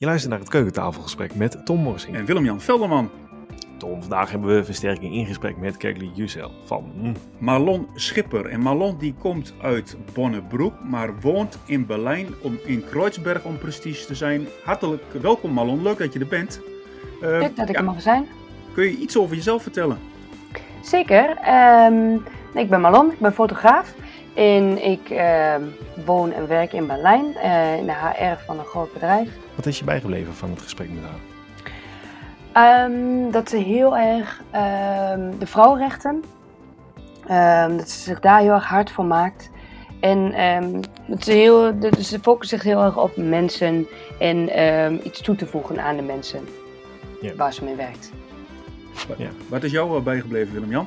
Je luistert naar het keukentafelgesprek met Tom Morsing. En Willem-Jan Velderman. Tom, vandaag hebben we versterking in gesprek met Kegli Jusel van... hm, Marlon Schipper. En Marlon die komt uit Bonnebroek, maar woont in Berlijn om in Kreuzberg om precies te zijn. Hartelijk welkom Marlon, leuk dat je er bent. Eh, Leuk dat ik ja, er mag zijn. Kun je iets over jezelf vertellen? Zeker. Ehm, ik ben Marlon, ik ben fotograaf. En ik ehm, woon en werk in Berlijn, eh, in de HR van een groot bedrijf. Wat is je bijgebleven van het gesprek met haar? Ehm, dat ze heel erg ehm, de vrouwenrechten, ehm, dat ze zich daar heel erg hard voor maakt. En ehm, dat ze, heel, dat ze focust zich heel erg op mensen en ehm, iets toe te voegen aan de mensen Ja. waar ze mee werkt. Ja. Wat is jou bijgebleven Willem-Jan?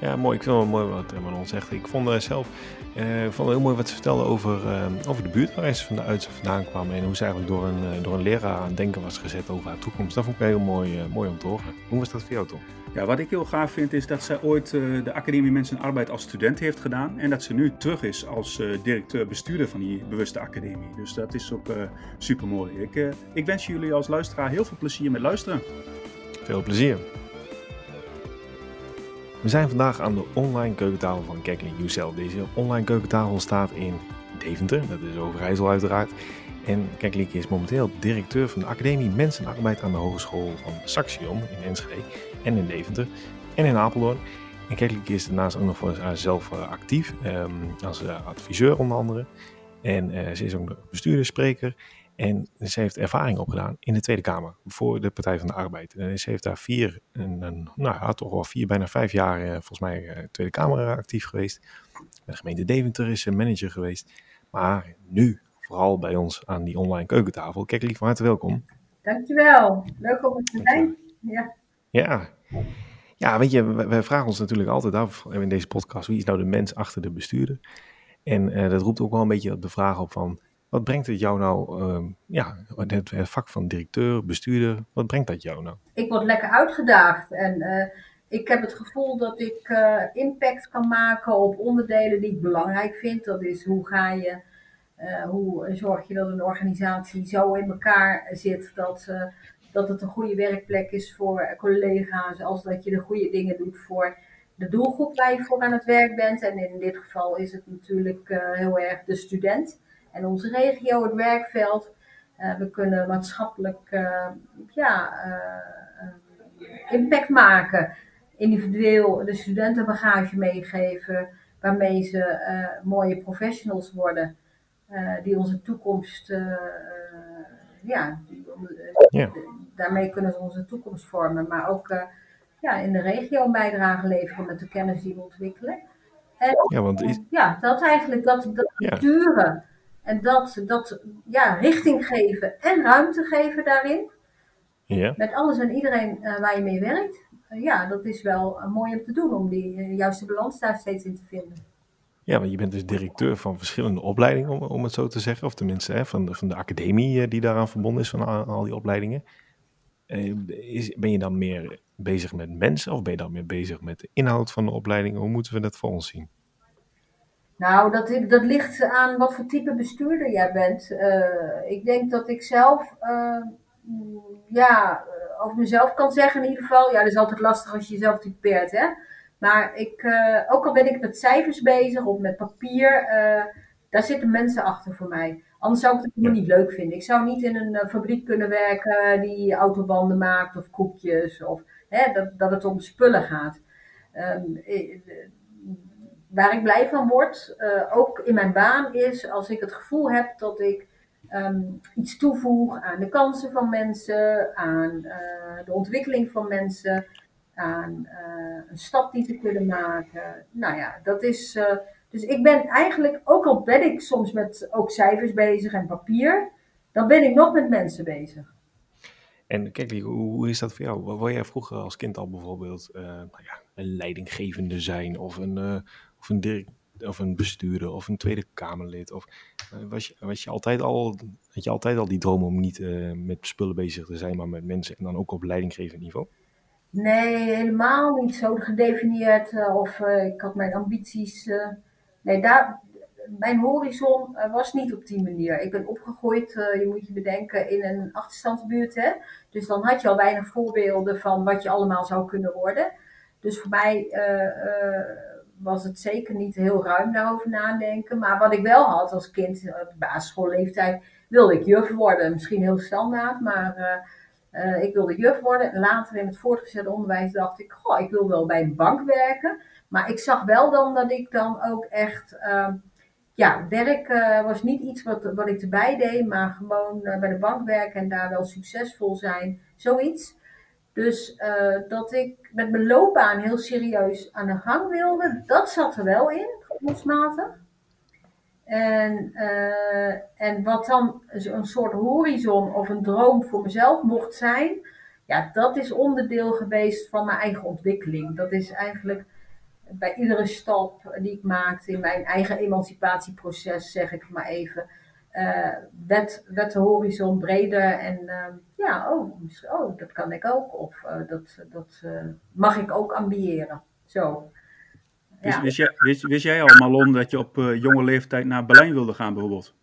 Ja, mooi. Ik vind het wel mooi wat eh, Manon zegt. Ik vond eh, zelf eh, vond het heel mooi wat ze vertelde over, eh, over de buurt waar ze van de uit vandaan kwam. En hoe ze eigenlijk door een, eh, door een leraar aan het denken was gezet over haar toekomst. Dat vond ik heel mooi, eh, mooi om te horen. Hoe was dat voor jou, Tom? Ja, wat ik heel gaaf vind is dat zij ooit eh, de Academie Mensen en Arbeid als student heeft gedaan. En dat ze nu terug is als eh, directeur-bestuurder van die bewuste academie. Dus dat is ook super mooi. Ik, eh, ik wens jullie als luisteraar heel veel plezier met luisteren. Veel plezier. We zijn vandaag aan de online keukentafel van Kekling Ucel. Deze online keukentafel staat in Deventer, dat is Overijssel uiteraard. En Kekling is momenteel directeur van de Academie Mensen en Arbeid aan de Hogeschool van Saxion in Enschede en in Deventer en in Apeldoorn. En Kekling is daarnaast ook nog voor zichzelf eh, actief ehm, als eh, adviseur onder andere. En eh, ze is ook bestuurder, spreker en ze heeft ervaring opgedaan in de Tweede Kamer voor de Partij van de Arbeid. En ze heeft daar vier, een, een, nou ja, toch wel vier, bijna vijf jaar eh, volgens mij eh, Tweede Kamer eh, actief geweest. Bij de gemeente Deventer is ze manager geweest. Maar nu vooral bij ons aan die online keukentafel. Kijk, lief van harte welkom. Dankjewel. Leuk om te zijn. Ja. Ja. Ja, weet je, wij wij vragen ons natuurlijk altijd af in deze podcast, wie is nou de mens achter de bestuurder? En eh, dat roept ook wel een beetje op de vraag op van, wat brengt het jou nou, ehm, ja, het, vak van directeur, bestuurder, wat brengt dat jou nou? Ik word lekker uitgedaagd en eh, ik heb het gevoel dat ik eh, impact kan maken op onderdelen die ik belangrijk vind. Dat is hoe ga je, eh, hoe zorg je dat een organisatie zo in elkaar zit dat, dat het een goede werkplek is voor collega's, als dat je de goede dingen doet voor de doelgroep waar je voor aan het werk bent. En in dit geval is het natuurlijk heel erg de student en onze regio, het werkveld. Eh, we kunnen maatschappelijk eh, ja, eh, impact maken. Individueel de studentenbagage meegeven, waarmee ze mooie professionals worden. die onze toekomst, ja, die, daarmee kunnen ze onze toekomst vormen. Maar ook ja, in de regio een bijdrage leveren met de kennis die we ontwikkelen. En Ja, want is, ja, dat eigenlijk, dat, dat Ja. sturen en dat, dat ja, richting geven en ruimte geven daarin, ja, met alles en iedereen eh, waar je mee werkt, eh, ja, dat is wel eh, mooi om te doen, om die juiste balans daar steeds in te vinden. ja, want je bent dus directeur van verschillende opleidingen, om, om het zo te zeggen. Of tenminste, hè, van, de, van de academie die daaraan verbonden is, van al, al die opleidingen. Is, ben je dan meer bezig met mensen of ben je dan meer bezig met de inhoud van de opleidingen? Hoe moeten we dat voor ons zien? Nou, dat, dat ligt aan wat voor type bestuurder jij bent. Eh, ik denk dat ik zelf, eh, mm, ja, eh, over mezelf kan zeggen in ieder geval. Ja, dat is altijd lastig als je jezelf typeert, hè. Maar ik, ook al ben ik met cijfers bezig of met papier, daar zitten mensen achter voor mij. Anders zou ik het helemaal niet leuk vinden. Ik zou niet in een fabriek kunnen werken die autobanden maakt of koekjes. Of hè, dat, dat het om spullen gaat. Ehm, eh, waar ik blij van word, eh, ook in mijn baan, is als ik het gevoel heb dat ik ehm, iets toevoeg aan de kansen van mensen, aan eh, de ontwikkeling van mensen, aan eh, een stap die ze kunnen maken. Nou ja, dat is. dus ik ben eigenlijk, ook al ben ik soms met ook cijfers bezig en papier, dan ben ik nog met mensen bezig. En kijk, hoe, is dat voor jou? Wil jij vroeger als kind al bijvoorbeeld nou ja, een leidinggevende zijn of een, of, een of een bestuurder of een Tweede Kamerlid? Of, eh, was, je, was je altijd al, had je altijd al die droom om niet eh, met spullen bezig te zijn, maar met mensen en dan ook op leidinggevend niveau? Nee, helemaal niet zo gedefinieerd. eh, of ik had mijn ambities. nee, daar, mijn horizon was niet op die manier. Ik ben opgegroeid, je moet je bedenken, in een achterstandsbuurt. Hè? Dus dan had je al weinig voorbeelden van wat je allemaal zou kunnen worden. Dus voor mij was het zeker niet heel ruim daarover nadenken. Maar wat ik wel had als kind, op basisschoolleeftijd, wilde ik juf worden. Misschien heel standaard, maar uh, ik wilde juf worden. Later in het voortgezet onderwijs dacht ik, goh, ik wil wel bij een bank werken. Maar ik zag wel dan dat ik dan ook echt, uh, ja, werk was niet iets wat, wat ik erbij deed, maar gewoon bij de bank werken en daar wel succesvol zijn, zoiets. Dus dat ik met mijn loopbaan heel serieus aan de gang wilde, dat zat er wel in, gevoelsmatig. En, uh, en wat dan een soort horizon of een droom voor mezelf mocht zijn, ja, dat is onderdeel geweest van mijn eigen ontwikkeling. Dat is eigenlijk bij iedere stap die ik maakte in mijn eigen emancipatieproces, zeg ik maar even, werd, werd de horizon breder en uh, ja, oh, oh, dat kan ik ook. Of uh, dat, dat mag ik ook ambiëren. Zo. Wist, wist, jij, wist, wist, jij al, Malon, dat je op uh, jonge leeftijd naar Berlijn wilde gaan bijvoorbeeld?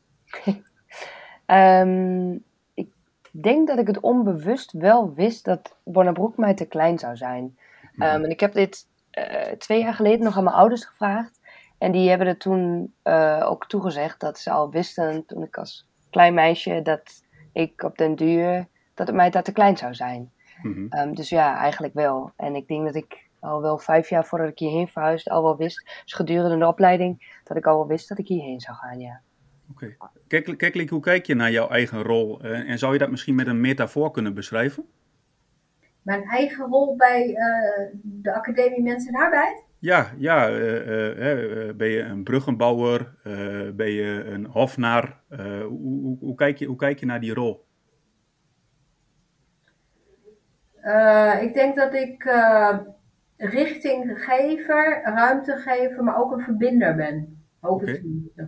um, ik denk dat ik het onbewust wel wist dat Bonnebroek mij te klein zou zijn. Um, en ik heb dit uh, twee jaar geleden nog aan mijn ouders gevraagd. En die hebben er toen uh, ook toegezegd dat ze al wisten toen ik als klein meisje dat ik op den duur dat het mij daar te klein zou zijn. Mm -hmm. um, dus ja, eigenlijk wel. En ik denk dat ik al wel vijf jaar voordat ik hierheen verhuisde, al wel wist, dus gedurende de opleiding, dat ik al wel wist dat ik hierheen zou gaan, ja. Oké. Okay. Kijk, kijk, hoe kijk je naar jouw eigen rol? Uh, en zou je dat misschien met een metafoor kunnen beschrijven? Mijn eigen rol bij uh, de Academie Mensen en Arbeid? Ja, ja uh, ben je een bruggenbouwer? ben je een hofnaar? Hoe, hoe, hoe, kijk je, hoe kijk je naar die rol? ik denk dat ik richtinggever, ruimtegever, maar ook een verbinder ben. Hoop okay. het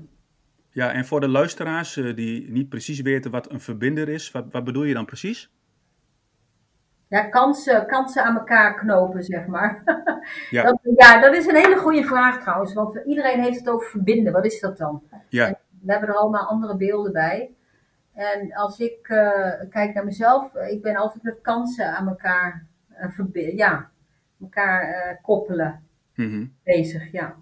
Ja, en voor de luisteraars die niet precies weten wat een verbinder is, wat, wat bedoel je dan precies? Ja, kansen, kansen aan elkaar knopen, zeg maar. Ja. Dat, ja, dat is een hele goede vraag trouwens, want iedereen heeft het over verbinden. Wat is dat dan? Ja. En we hebben er allemaal andere beelden bij. En als ik uh, kijk naar mezelf, ik ben altijd met kansen aan elkaar uh, verbinden. Ja, elkaar uh, koppelen mm-hmm. bezig, ja.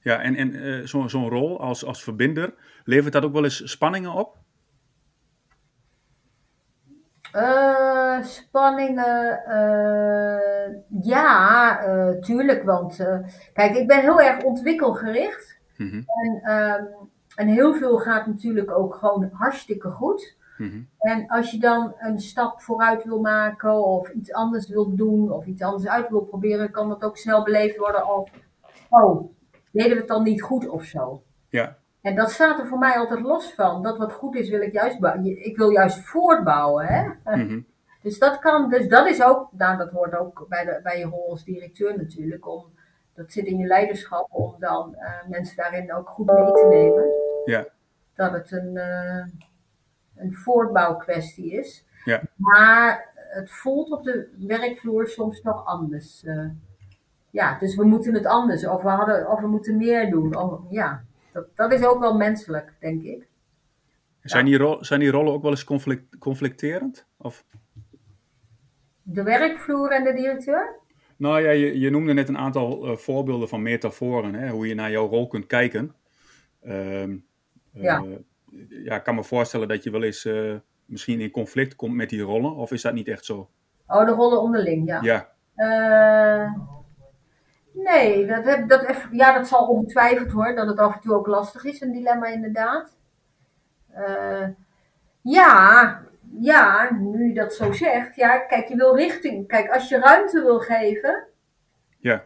Ja, en, en zo'n zo rol als, als verbinder, levert dat ook wel eens spanningen op? Uh, spanningen, ja, tuurlijk. Want kijk, ik ben heel erg ontwikkelgericht. Mm-hmm. En, um, en heel veel gaat natuurlijk ook gewoon hartstikke goed. Mm-hmm. En als je dan een stap vooruit wil maken of iets anders wil doen of iets anders uit wil proberen, kan dat ook snel beleefd worden als, oh, deden we het dan niet goed of zo. Ja. En dat staat er voor mij altijd los van. Dat wat goed is, wil ik juist bouwen. Ik wil juist voortbouwen. Hè? Mm-hmm. Dus dat kan, dus dat is ook, nou dat hoort ook bij, de, bij je rol als directeur natuurlijk, om, dat zit in je leiderschap, om dan uh, mensen daarin ook goed mee te nemen. Ja. Dat het een, uh, een voortbouwkwestie is. Ja. Maar het voelt op de werkvloer soms nog anders. Uh, ja, dus we moeten het anders. Of we, hadden, of we moeten meer doen. Of, ja, dat, dat is ook wel menselijk, denk ik. Zijn, die rol, zijn die rollen ook wel eens conflict, conflicterend? Of? De werkvloer en de directeur? Nou ja, je, je noemde net een aantal uh, voorbeelden van metaforen, hè, hoe je naar jouw rol kunt kijken. Ja. Uh, ja, ik kan me voorstellen dat je wel eens uh, misschien in conflict komt met die rollen, of is dat niet echt zo? Oh, de rollen onderling, ja. Ja. Nee, dat, heb, dat, ja, dat zal ongetwijfeld hoor, dat het af en toe ook lastig is, een dilemma inderdaad. Uh, ja, ja, nu je dat zo zegt, ja, kijk, je wil richting. Kijk, als je ruimte wil geven, ja.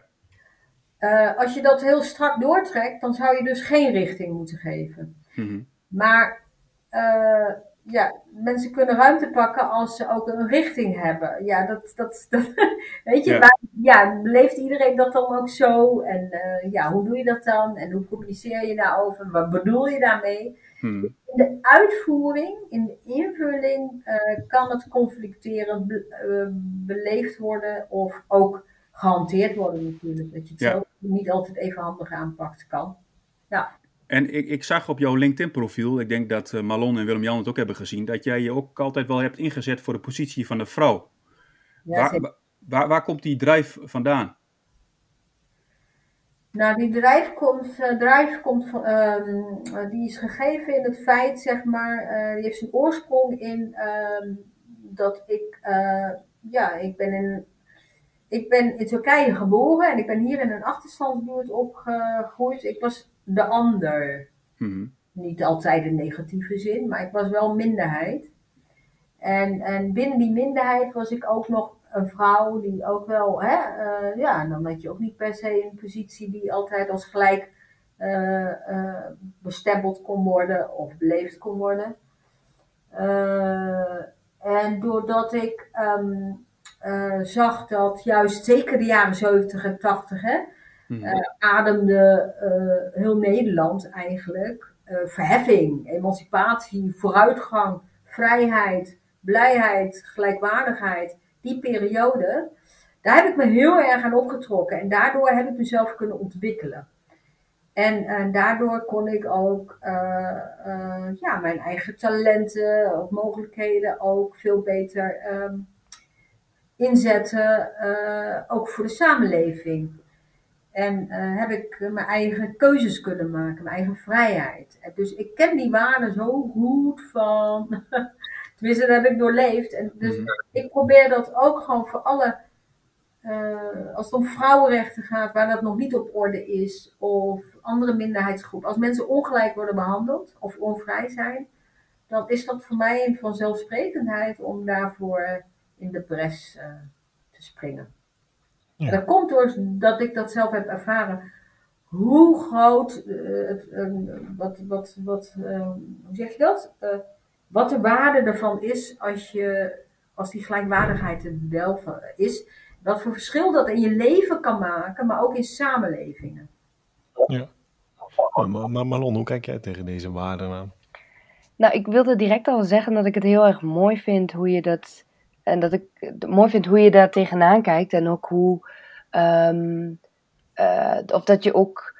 Uh, als je dat heel strak doortrekt, dan zou je dus geen richting moeten geven. Mm -hmm. Maar uh, ja, mensen kunnen ruimte pakken als ze ook een richting hebben. Ja, dat, dat, dat weet je, ja. Maar, ja, beleeft iedereen dat dan ook zo? En uh, ja, hoe doe je dat dan? En hoe communiceer je daarover? Wat bedoel je daarmee? Hmm. In de uitvoering, in de invulling, uh, kan het conflicterend be beleefd worden of ook gehanteerd worden natuurlijk. Dat je het ja. zo niet altijd even handig aanpakt kan. Ja. En ik, ik zag op jouw LinkedIn-profiel, ik denk dat uh, Malon en Willem-Jan het ook hebben gezien, dat jij je ook altijd wel hebt ingezet voor de positie van de vrouw. Ja, waar, waar, waar, komt die drijf vandaan? Nou, die drijf komt, uh, drijf komt van, um, die is gegeven in het feit, zeg maar, uh, die heeft zijn oorsprong in um, dat ik, ja, ik ben in ik ben in Turkije geboren en ik ben hier in een achterstandsbuurt opgegroeid. Ik was de ander. Mhm. Niet altijd in negatieve zin, maar ik was wel minderheid. En, en binnen die minderheid was ik ook nog een vrouw die ook wel, hè, uh, ja, dan had je ook niet per se een positie die altijd als gelijk uh, uh, bestempeld kon worden of beleefd kon worden. en doordat ik um, zag dat juist zeker de jaren 70 en 80, hè, uh, ademde uh, heel Nederland eigenlijk uh, verheffing, emancipatie, vooruitgang, vrijheid, blijheid, gelijkwaardigheid. Die periode, daar heb ik me heel erg aan opgetrokken en daardoor heb ik mezelf kunnen ontwikkelen. En, en daardoor kon ik ook ja, mijn eigen talenten, ook mogelijkheden ook veel beter um, inzetten, ook voor de samenleving. En uh, heb ik mijn eigen keuzes kunnen maken, mijn eigen vrijheid. En dus ik ken die waarden zo goed van. Tenminste, dat heb ik doorleefd. En dus mm ik probeer dat ook gewoon voor alle. Uh, als het om vrouwenrechten gaat, waar dat nog niet op orde is, of andere minderheidsgroepen, als mensen ongelijk worden behandeld of onvrij zijn, dan is dat voor mij een vanzelfsprekendheid om daarvoor in de bres uh, te springen. Ja. Dat komt door dat ik dat zelf heb ervaren. Hoe groot, uh, het, uh, wat, wat, wat, uh, hoe zeg je dat? wat de waarde ervan is als, je, als die gelijkwaardigheid er wel is. Wat voor verschil dat in je leven kan maken, maar ook in samenlevingen. Ja. Oh, maar Marlon, hoe kijk jij tegen deze waarden aan? Nou, ik wilde direct al zeggen dat ik het heel erg mooi vind hoe je dat en dat ik het mooi vind hoe je daar tegenaan kijkt en ook hoe. Um, uh, of dat je ook,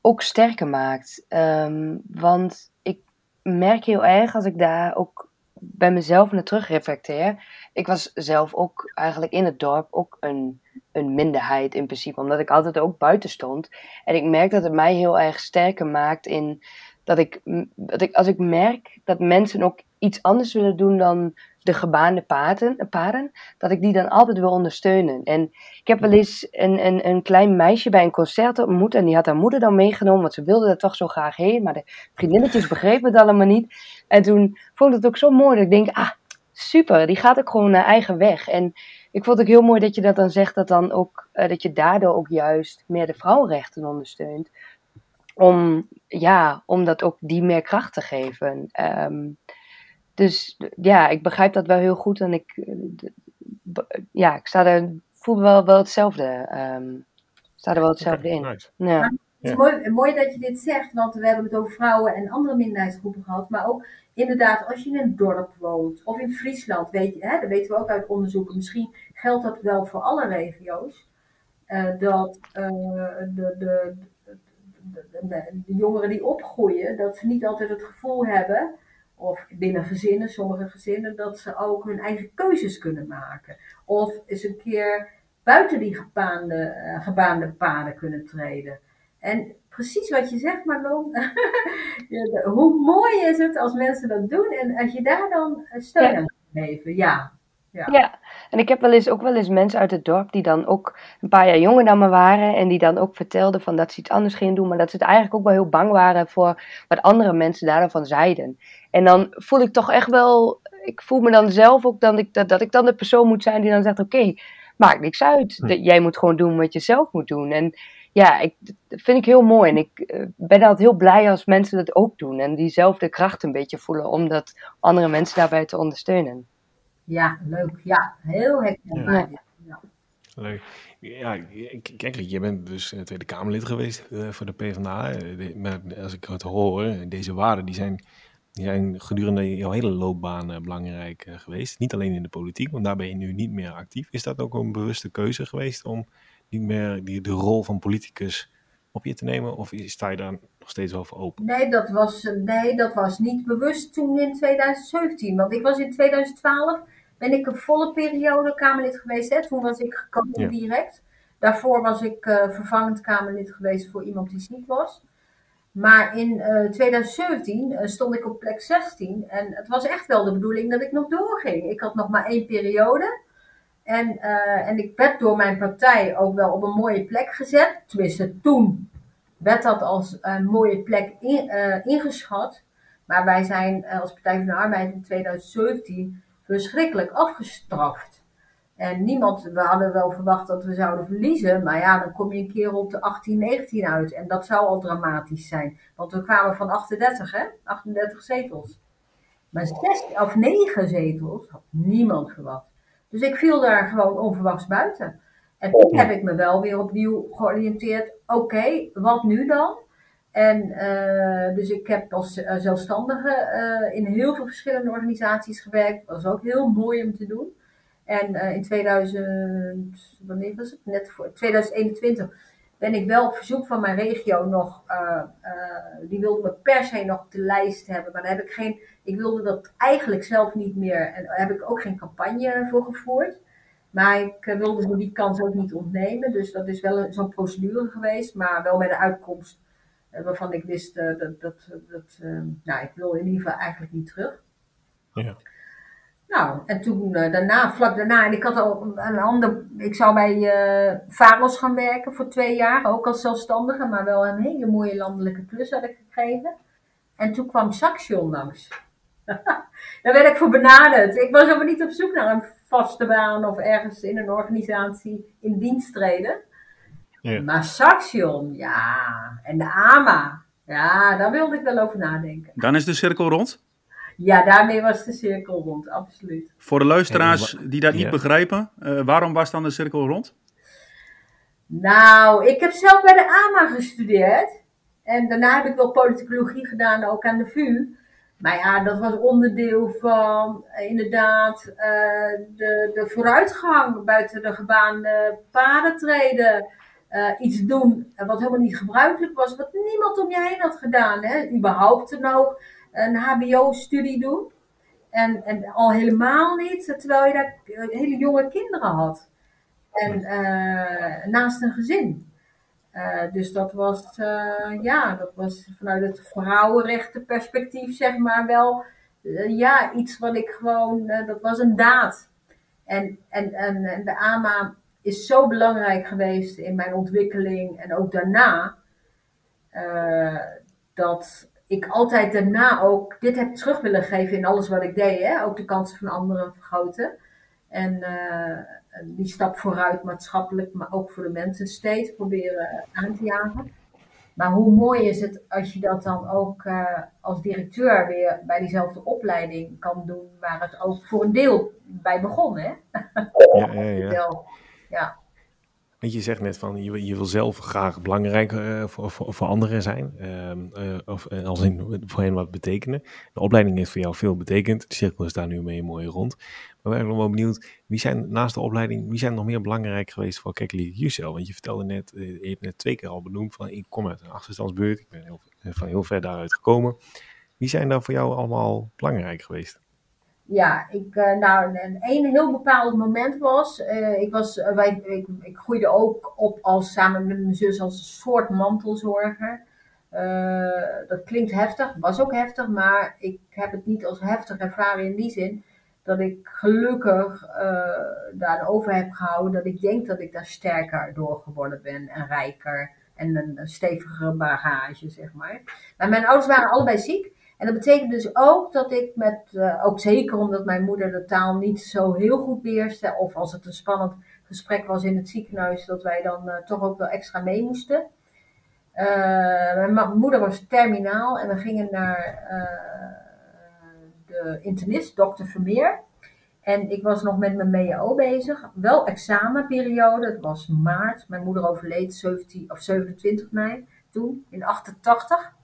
ook sterker maakt. Um, want ik merk heel erg als ik daar ook bij mezelf naar terug reflecteer. Ik was zelf ook eigenlijk in het dorp ook een, een minderheid in principe, omdat ik altijd ook buiten stond. En ik merk dat het mij heel erg sterker maakt in dat ik, dat ik als ik merk dat mensen ook iets anders willen doen dan de gebaande paden, paden, dat ik die dan altijd wil ondersteunen. En ik heb wel eens een, een, een klein meisje bij een concert ontmoet en die had haar moeder dan meegenomen, want ze wilde er toch zo graag heen, maar de vriendinnetjes begrepen het allemaal niet. En toen vond ik het ook zo mooi dat ik denk, ah, super, die gaat ook gewoon naar eigen weg. En ik vond het ook heel mooi dat je dat dan zegt, dat, dan ook, uh, dat je daardoor ook juist meer de vrouwenrechten ondersteunt. Om, ja, om dat ook die meer kracht te geven. Um, dus ja, ik begrijp dat wel heel goed en ik, eh, ja, ik sta er, voel wel, wel hetzelfde. Um, sta er wel hetzelfde in. Ja. Het is mooi, mooi dat je dit zegt, want we hebben het over vrouwen en andere minderheidsgroepen gehad. Maar ook inderdaad, als je in een dorp woont of in Friesland, weet je, hè, dat weten we ook uit onderzoeken, misschien geldt dat wel voor alle regio's. Uh, dat uh, de, de, de, de, jongeren die opgroeien, dat ze niet altijd het gevoel hebben of binnen gezinnen, sommige gezinnen, dat ze ook hun eigen keuzes kunnen maken. Of eens een keer buiten die gebaande, uh, gebaande paden kunnen treden. En precies wat je zegt, Marlon. hoe mooi is het als mensen dat doen en als je daar dan steun aan geven. Ja, ja. ja, en ik heb wel eens ook wel eens mensen uit het dorp die dan ook een paar jaar jonger dan me waren. En die dan ook vertelden van dat ze iets anders gingen doen. Maar dat ze het eigenlijk ook wel heel bang waren voor wat andere mensen daarvan zeiden. En dan voel ik toch echt wel, ik voel me dan zelf ook dan ik, dat, dat ik dan de persoon moet zijn die dan zegt: Oké, okay, maakt niks uit. Hm. Jij moet gewoon doen wat je zelf moet doen. En ja, ik, dat vind ik heel mooi. En ik uh, ben altijd heel blij als mensen dat ook doen. En diezelfde kracht een beetje voelen om dat andere mensen daarbij te ondersteunen. Ja, leuk. Ja, heel herkenbaar. Ja. ja. Leuk. Ja, kijk, je bent dus eh, Tweede Kamerlid geweest uh, voor de PvdA. Maar als ik het hoor, deze waarden die zijn die zijn gedurende jouw hele loopbaan belangrijk geweest. Niet alleen in de politiek, want daar ben je nu niet meer actief. Is dat ook een bewuste keuze geweest om niet meer die, de rol van politicus op je te nemen? Of sta je daar nog steeds wel voor open? Nee, dat was, nee, dat was niet bewust toen in 2017. Want ik was in 2012, ben ik een volle periode Kamerlid geweest. Hè? Toen was ik gekomen direct. Daarvoor was ik uh, vervangend Kamerlid geweest voor iemand die ziek was. Maar in uh, eh, 2017 uh, stond ik op plek 16 en het was echt wel de bedoeling dat ik nog doorging. Ik had nog maar één periode. En, uh, en ik werd door mijn partij ook wel op een mooie plek gezet. Tenminste, toen werd dat als een mooie plek uh, ingeschat. Maar wij zijn als Partij van de Arbeid in 2017 verschrikkelijk afgestraft. En niemand, we hadden wel verwacht dat we zouden verliezen. Maar ja, dan kom je een keer op de 18, 19 uit. En dat zou al dramatisch zijn. Want we kwamen van 38, hè? 38 zetels. Maar 6 of 9 zetels had niemand verwacht. Dus ik viel daar gewoon onverwachts buiten. En toen heb ik me wel weer opnieuw georiënteerd. Oké, wat nu dan? En uh, dus ik heb als uh, zelfstandige uh, in heel veel verschillende organisaties gewerkt. Dat was ook heel mooi om te doen. En in 2000, wanneer was het? Net voor 2021 ben ik wel op verzoek van mijn regio nog, die wilde me per se nog op de lijst hebben. Maar daar heb ik geen, ik wilde dat eigenlijk zelf niet meer en daar heb ik ook geen campagne voor gevoerd. Maar ik wilde ze die kans ook niet ontnemen. Dus dat is wel zo'n procedure geweest, maar wel met de uitkomst eh, waarvan ik wist dat, dat, dat uh, nou, ik wil in ieder geval eigenlijk niet terug. Ja. Nou, en toen daarna, vlak daarna, en ik had al een ander, ik zou bij uh, Varos gaan werken voor twee jaar, ook als zelfstandige, maar wel een hele mooie landelijke plus had ik gekregen. En toen kwam Saxion langs. Daar werd ik voor benaderd. Ik was helemaal niet op zoek naar een vaste baan of ergens in een organisatie in dienst treden. Ja. Maar Saxion, ja. En de AMA. Ja, daar wilde ik wel over nadenken. Dan is de cirkel rond? Ja, daarmee was de cirkel rond, absoluut. Voor de luisteraars die dat niet begrijpen, uh, waarom was dan de cirkel rond? Nou, ik heb zelf bij de AMA gestudeerd. En daarna heb ik wel politicologie gedaan, ook aan de VU. Maar ja, dat was onderdeel van uh, inderdaad uh, de, de vooruitgang buiten de gebaande paden treden uh, iets doen wat helemaal niet gebruikelijk was, wat niemand om je heen had gedaan. Hè? Überhaupt nog een HBO-studie doen. En, en al helemaal niet, terwijl je daar hele jonge kinderen had. En uh, naast een gezin. Uh, dus dat was, ja, dat was vanuit het vrouwenrechtenperspectief, zeg maar, wel ja, iets wat ik gewoon, dat was een daad. En, en, en, en de AMA is zo belangrijk geweest in mijn ontwikkeling en ook daarna. Uh, dat ik altijd daarna ook dit heb terug willen geven in alles wat ik deed. Hè? Ook de kansen van anderen vergroten. En uh, die stap vooruit maatschappelijk, maar ook voor de mensen steeds proberen aan te jagen. Maar hoe mooi is het als je dat dan ook uh, als directeur weer bij diezelfde opleiding kan doen, waar het ook voor een deel bij begon, hè? Ja, ja, ja. ja. Want je zegt net van je, je wil zelf graag belangrijk uh, voor, voor, voor, anderen zijn. Uh, of als in voor hen wat betekenen. De opleiding heeft voor jou veel betekend. De cirkel is daar nu mee mooi rond. Maar we zijn wel benieuwd, wie zijn naast de opleiding, wie zijn nog meer belangrijk geweest voor Kekli Jusel? Want je vertelde net, je hebt net twee keer al benoemd van ik kom uit een achterstandsbeurt. Ik ben heel, van heel ver daaruit gekomen. Wie zijn daar voor jou allemaal belangrijk geweest? Ja, ik, uh, nou, een, een heel bepaald moment was, uh, ik, was uh, wij, ik, ik, groeide ook op als, samen met mijn zus als een soort mantelzorger. dat klinkt heftig, was ook heftig, maar ik heb het niet als heftig ervaren in die zin dat ik gelukkig daar over heb gehouden dat ik denk dat ik daar sterker door geworden ben en rijker en een, een stevigere bagage, zeg maar. Maar mijn ouders waren allebei ziek. En dat betekent dus ook dat ik met, uh, ook zeker omdat mijn moeder de taal niet zo heel goed beheerste, of als het een spannend gesprek was in het ziekenhuis, dat wij dan uh, toch ook wel extra mee moesten. Uh, mijn moeder was terminaal en we gingen naar de internist, dokter Vermeer. En ik was nog met mijn MEO bezig. Wel examenperiode, het was maart. Mijn moeder overleed 17 of 27 mei toen, in 88.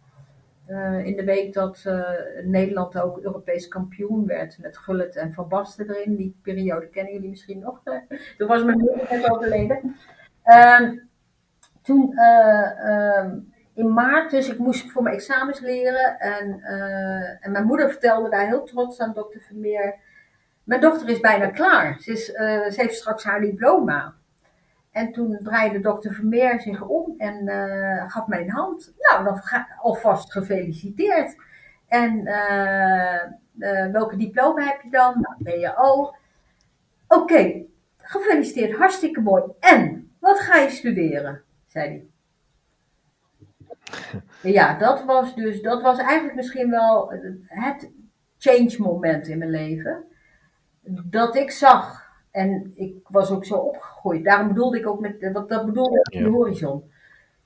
Uh, in de week dat uh, Nederland ook Europees kampioen werd met Gullit en Van Basten erin. Die periode kennen jullie misschien nog. Toen was mijn moeder net overleden. Uh, toen ehm, in maart, dus ik moest voor mijn examens leren. En, en mijn moeder vertelde daar heel trots aan dokter Vermeer. Mijn dochter is bijna klaar. Ze, is, ze heeft straks haar diploma. En toen draaide dokter Vermeer zich om en uh, gaf mij een hand. Nou, dan alvast gefeliciteerd. En uh, uh, welke diploma heb je dan? Nou, BAO. Oké, okay, gefeliciteerd, hartstikke mooi. En, wat ga je studeren? zei hij. Ja, dat was dus, dat was eigenlijk misschien wel het change moment in mijn leven. Dat ik zag en ik was ook zo opgegroeid. Daarom bedoelde ik ook met, wat dat bedoelde ik de horizon.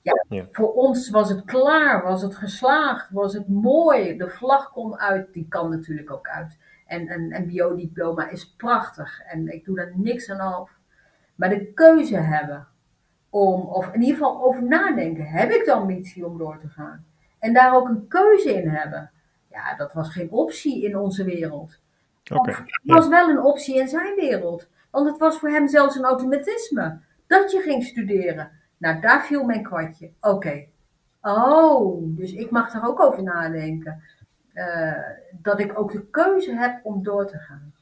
Ja, ja, voor ons was het klaar, was het geslaagd, was het mooi. De vlag kon uit, die kan natuurlijk ook uit. En een MBO-diploma is prachtig en ik doe daar niks aan af. Maar de keuze hebben om, of in ieder geval over nadenken, heb ik de ambitie om door te gaan? En daar ook een keuze in hebben. Ja, dat was geen optie in onze wereld. Okay, het was wel een optie in zijn wereld. Want het was voor hem zelfs een automatisme. Dat je ging studeren. Nou, daar viel mijn kwartje. Oké. Oh, dus ik mag er ook over nadenken. Uh, dat ik ook de keuze heb om door te gaan.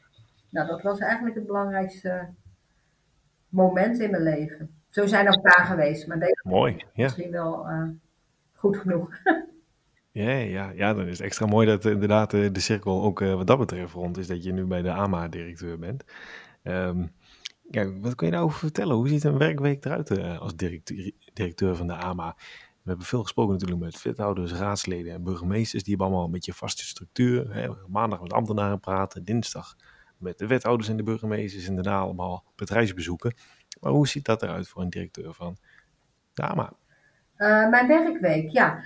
Nou, dat was eigenlijk het belangrijkste moment in mijn leven. Zo zijn er paar geweest, maar deze Mooi, ja. misschien wel uh, goed genoeg. Ja, ja, ja, dan is het extra mooi dat inderdaad de cirkel ook uh, wat dat betreft rond is. Dat je nu bij de AMA-directeur bent. Um, ja, wat kun je daarover vertellen? Hoe ziet een werkweek eruit uh, als directeur, directeur van de AMA? We hebben veel gesproken natuurlijk met wethouders, raadsleden en burgemeesters. Die hebben allemaal een beetje vaste structuur. Maandag met ambtenaren praten, dinsdag met de wethouders en de burgemeesters en daarna allemaal bedrijfsbezoeken. Maar hoe ziet dat eruit voor een directeur van de AMA? Uh, mijn werkweek, ja.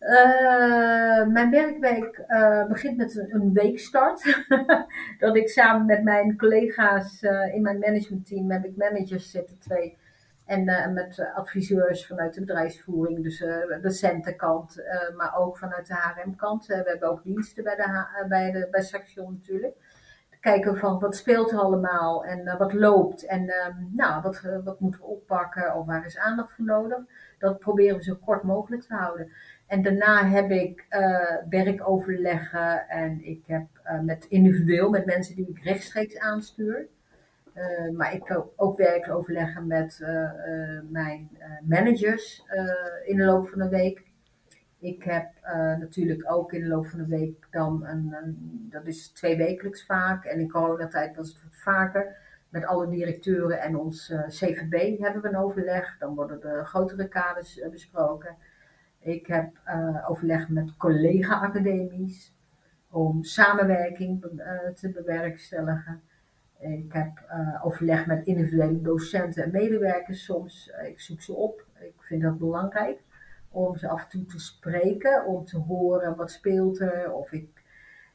Uh, mijn werkweek uh, begint met een, weekstart. dat ik samen met mijn collega's uh, in mijn managementteam, heb ik managers zitten, twee. En met adviseurs vanuit de bedrijfsvoering, dus de docentenkant, maar ook vanuit de HRM-kant. we hebben ook diensten bij, de, bij, de, bij Saxion natuurlijk. Kijken van wat speelt er allemaal en wat loopt en nou, wat, wat moeten we oppakken of waar is aandacht voor nodig. Dat proberen we zo kort mogelijk te houden. En daarna heb ik uh, werkoverleggen en ik heb uh, met individueel met mensen die ik rechtstreeks aanstuur. Uh, maar ik heb ook werkoverleggen met mijn managers in de loop van de week. Ik heb natuurlijk ook in de loop van de week dan een, een, dat is twee wekelijks vaak. En in coronatijd was het wat vaker. Met alle directeuren en ons CVB hebben we een overleg. Dan worden de grotere kaders besproken. Ik heb uh, overleg met collega-academies om samenwerking uh, te bewerkstelligen. Ik heb uh, overleg met individuele docenten en medewerkers soms. ik zoek ze op. Ik vind dat belangrijk om ze af en toe te spreken, om te horen wat speelt er. Of ik,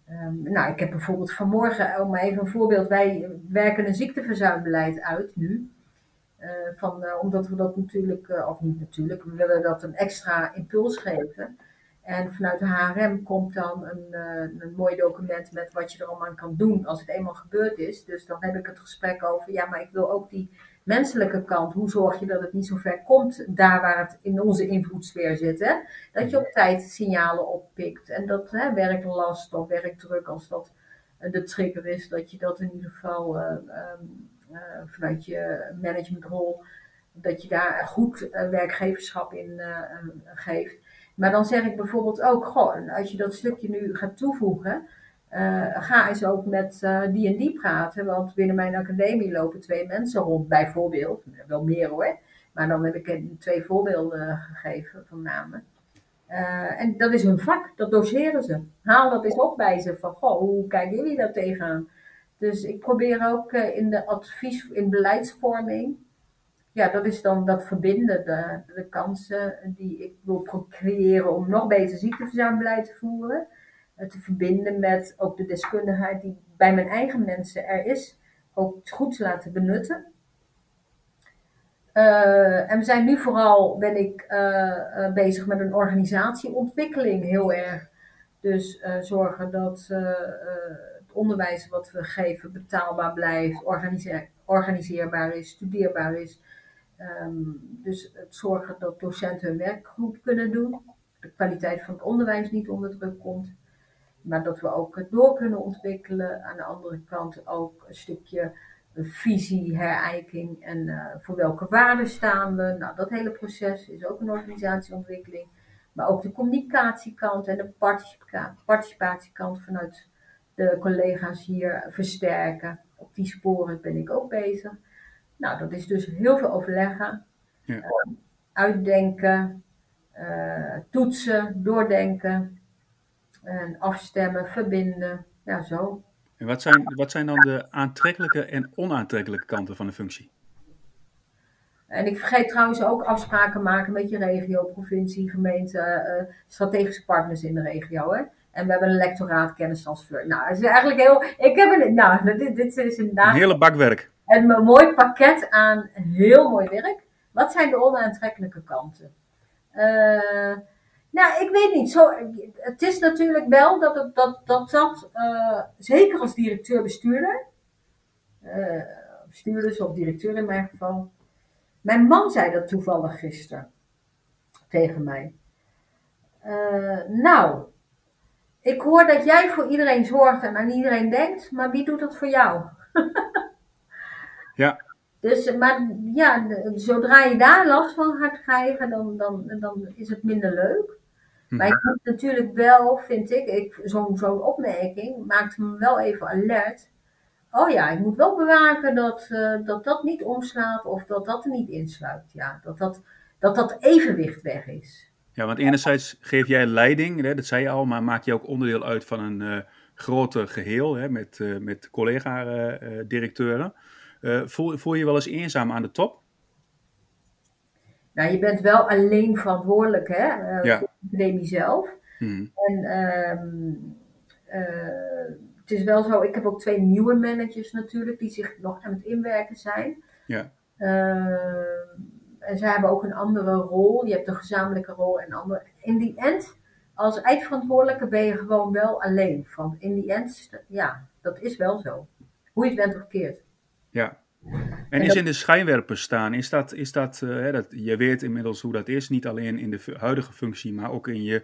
um, nou, ik heb bijvoorbeeld vanmorgen, om even een voorbeeld, wij werken een ziekteverzuimbeleid uit nu. Uh, van, uh, omdat we dat natuurlijk, uh, of niet natuurlijk, we willen dat een extra impuls geven. En vanuit de HRM komt dan een, een mooi document met wat je er allemaal aan kan doen als het eenmaal gebeurd is. Dus dan heb ik het gesprek over, ja, maar ik wil ook die menselijke kant. Hoe zorg je dat het niet zo ver komt daar waar het in onze invloedssfeer zit? Hè? Dat je op tijd signalen oppikt en dat hè, werklast of werkdruk, als dat de trigger is, dat je dat in ieder geval uh, vanuit je managementrol, dat je daar goed uh, werkgeverschap in uh, geeft. Maar dan zeg ik bijvoorbeeld ook, goh, als je dat stukje nu gaat toevoegen, ga eens ook met die en die praten. Want binnen mijn academie lopen twee mensen rond, bijvoorbeeld. Wel meer hoor. Maar dan heb ik twee voorbeelden gegeven van namen. En dat is hun vak, dat doseren ze. Haal dat eens op bij ze van, goh, hoe kijken jullie daar tegenaan? Dus ik probeer ook uh, in de advies, in beleidsvorming, ja, dat is dan dat verbinden, de, de kansen die ik wil creëren om nog beter ziekteverzuimbeleid te voeren. Uh, te verbinden met ook de deskundigheid die bij mijn eigen mensen er is, ook goed te laten benutten. Uh, en we zijn nu vooral, ben ik bezig met een organisatieontwikkeling heel erg. Dus zorgen dat onderwijs wat we geven betaalbaar blijft, organiseer, organiseerbaar is, studeerbaar is. Ehm, dus het zorgen dat docenten hun werk goed kunnen doen, de kwaliteit van het onderwijs niet onder druk komt, maar dat we ook het door kunnen ontwikkelen. Aan de andere kant ook een stukje visie, herijking en uh, voor welke waarden staan we. Nou, dat hele proces is ook een organisatieontwikkeling. Maar ook de communicatiekant en de participa participatiekant vanuit de collega's hier versterken. Op die sporen ben ik ook bezig. Nou, dat is dus heel veel overleggen, ja. uh, uitdenken, uh, toetsen, doordenken, en afstemmen, verbinden. Ja, zo. En wat zijn, wat zijn dan de aantrekkelijke en onaantrekkelijke kanten van de functie? En ik vergeet trouwens ook afspraken maken met je regio, provincie, gemeente, uh, strategische partners in de regio. Hè? En we hebben een lectoraat kennistransfer. Nou, het is eigenlijk heel. Ik heb een. Nou, dit, dit is inderdaad. Een hele bakwerk. Een mooi pakket aan heel mooi werk. Wat zijn de onaantrekkelijke kanten? Uh, nou, ik weet niet. Zo, het is natuurlijk wel dat het, dat, dat, dat uh, zeker als directeur-bestuurder, uh, bestuurders of directeur in mijn geval. Mijn man zei dat toevallig gisteren tegen mij. Nou, ik hoor dat jij voor iedereen zorgt en aan iedereen denkt, maar wie doet dat voor jou? ja. Dus, maar ja, zodra je daar last van gaat krijgen, dan, dan, dan is het minder leuk. Maar ik moet natuurlijk wel, vind ik, ik zo'n zo'n opmerking maakt me wel even alert. Oh ja, ik moet wel bewaken dat, uh, dat dat niet omslaat of dat dat er niet insluit. Ja, dat dat, dat, dat evenwicht weg is. Ja, want enerzijds geef jij leiding, hè, dat zei je al, maar maak je ook onderdeel uit van een uh, groter geheel hè, met, uh, met collega-directeuren. voel, voel je wel eens eenzaam aan de top? Nou, je bent wel alleen verantwoordelijk hè, ja. voor de academie zelf. Hmm. En um, uh, het is wel zo, ik heb ook twee nieuwe managers natuurlijk, die zich nog aan het inwerken zijn. Ja. Uh, en zij hebben ook een andere rol. Je hebt een gezamenlijke rol en andere. In die end, als eindverantwoordelijke ben je gewoon wel alleen. Want in die end, ja, dat is wel zo. Hoe je het bent of keert. Ja, en is in de schijnwerpers staan, is dat, is dat, uh, dat, je weet inmiddels hoe dat is, niet alleen in de huidige functie, maar ook in, je,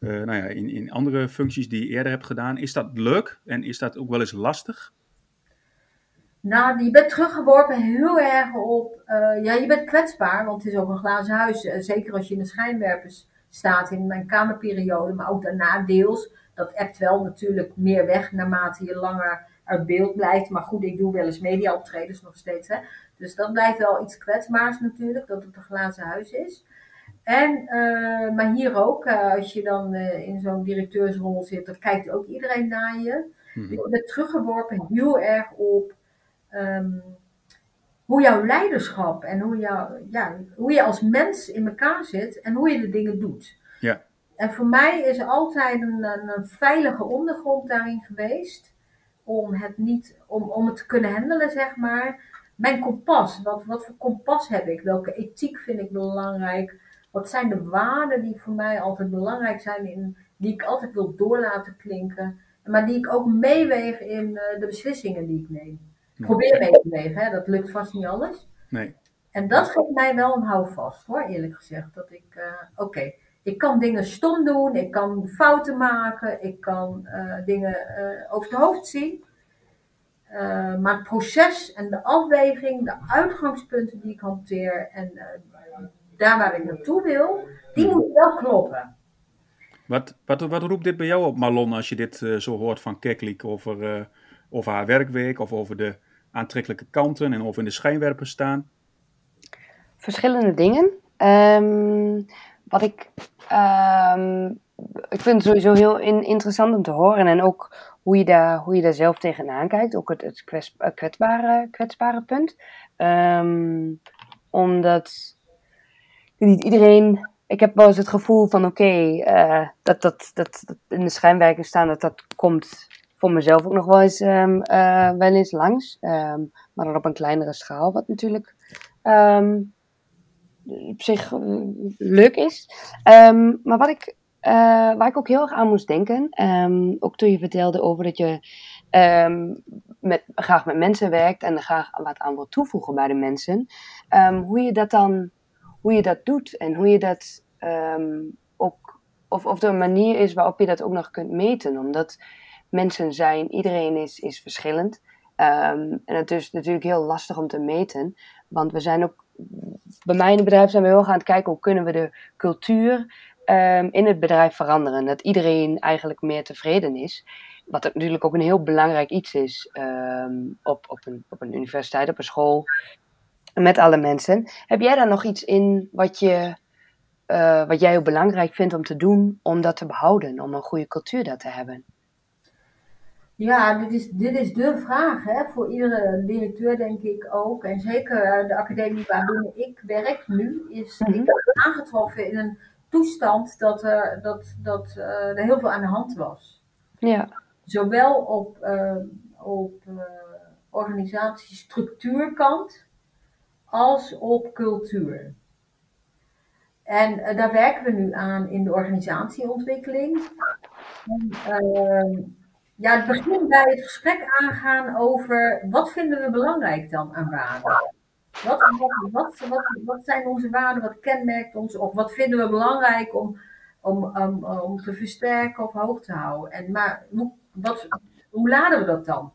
uh, nou ja, in, in andere functies die je eerder hebt gedaan. Is dat leuk en is dat ook wel eens lastig? Nou, je bent teruggeworpen heel erg op, uh, ja, je bent kwetsbaar, want het is ook een glazen huis. zeker als je in de schijnwerpers staat in mijn kamerperiode, maar ook daarna deels. Dat appt wel natuurlijk meer weg naarmate je langer uit beeld blijft. Maar goed, ik doe wel eens mediaoptredens nog steeds. Hè? Dus dat blijft wel iets kwetsbaars natuurlijk, dat het een glazen huis is. En, uh, maar hier ook, uh, als je dan uh, in zo'n directeursrol zit, dan kijkt ook iedereen naar je. Mm-hmm. Je bent teruggeworpen heel erg op um, hoe jouw leiderschap en hoe, jou, ja, hoe je als mens in elkaar zit en hoe je de dingen doet. Ja. En voor mij is altijd een, een, veilige ondergrond daarin geweest om het niet, om, om het te kunnen handelen, zeg maar. Mijn kompas, wat, wat voor kompas heb ik? Welke ethiek vind ik belangrijk? Wat zijn de waarden die voor mij altijd belangrijk zijn, in, die ik altijd wil doorlaten klinken, maar die ik ook meeweeg in uh, de beslissingen die ik neem. Probeer mee te wegen, hè? dat lukt vast niet alles. Nee. En dat geeft mij wel een houvast hoor, eerlijk gezegd. Dat ik, uh, oké, okay, ik kan dingen stom doen, ik kan fouten maken, ik kan uh, dingen uh, over het hoofd zien. Maar het proces en de afweging, de uitgangspunten die ik hanteer en daar waar ik naartoe wil, die hmm. moeten wel kloppen. Wat, wat, wat roept dit bij jou op, Marlon, als je dit zo hoort van Keklik over, over haar werkweek of over de aantrekkelijke kanten en over in de schijnwerpers staan? Verschillende dingen. Um, wat ik, um, ik vind het sowieso heel in, interessant om te horen. En ook hoe je daar, hoe je daar zelf tegenaan kijkt. Ook het, het kwetsbare, kwetsbare punt. Um, omdat niet iedereen. Ik heb wel eens het gevoel van oké, uh, dat, dat, dat, dat in de schijnwerken staan, dat dat komt voor mezelf ook nog wel eens, um, wel eens langs. Um, maar dan op een kleinere schaal, wat natuurlijk um, op zich uh, leuk is. Maar wat ik, uh, waar ik ook heel erg aan moest denken, ook toen je vertelde over dat je ehm, met, graag met mensen werkt en er graag wat aan wil toevoegen bij de mensen, ehm, hoe je dat dan hoe je dat doet en hoe je dat of, of er een manier is waarop je dat ook nog kunt meten. Omdat mensen zijn, iedereen is, is verschillend. en het is natuurlijk heel lastig om te meten, want we zijn ook, bij mij in het bedrijf zijn we heel gaan kijken hoe kunnen we de cultuur um, in het bedrijf veranderen. Dat iedereen eigenlijk meer tevreden is. Wat natuurlijk ook een heel belangrijk iets is um, op, op, een, op een universiteit, op een school, met alle mensen. Heb jij daar nog iets in wat, je, uh, wat jij ook belangrijk vindt om te doen, om dat te behouden, om een goede cultuur daar te hebben? Ja, dit is, dit is de vraag hè, voor iedere directeur, denk ik ook. En zeker de academie waarbinnen ik werk nu, is mm -hmm. ik aangetroffen in een toestand dat er, dat, dat, uh, er heel veel aan de hand was. Ja. Zowel op, uh, op uh, organisatiestructuurkant als op cultuur. En daar werken we nu aan in de organisatieontwikkeling. En, ehm, ja, het begint bij het gesprek aangaan over wat vinden we belangrijk dan aan waarden. Wat, wat, wat, wat, zijn onze waarden, wat kenmerkt ons, of wat vinden we belangrijk om, om, om, om te versterken of hoog te houden? En, maar hoe, wat, hoe laden we dat dan?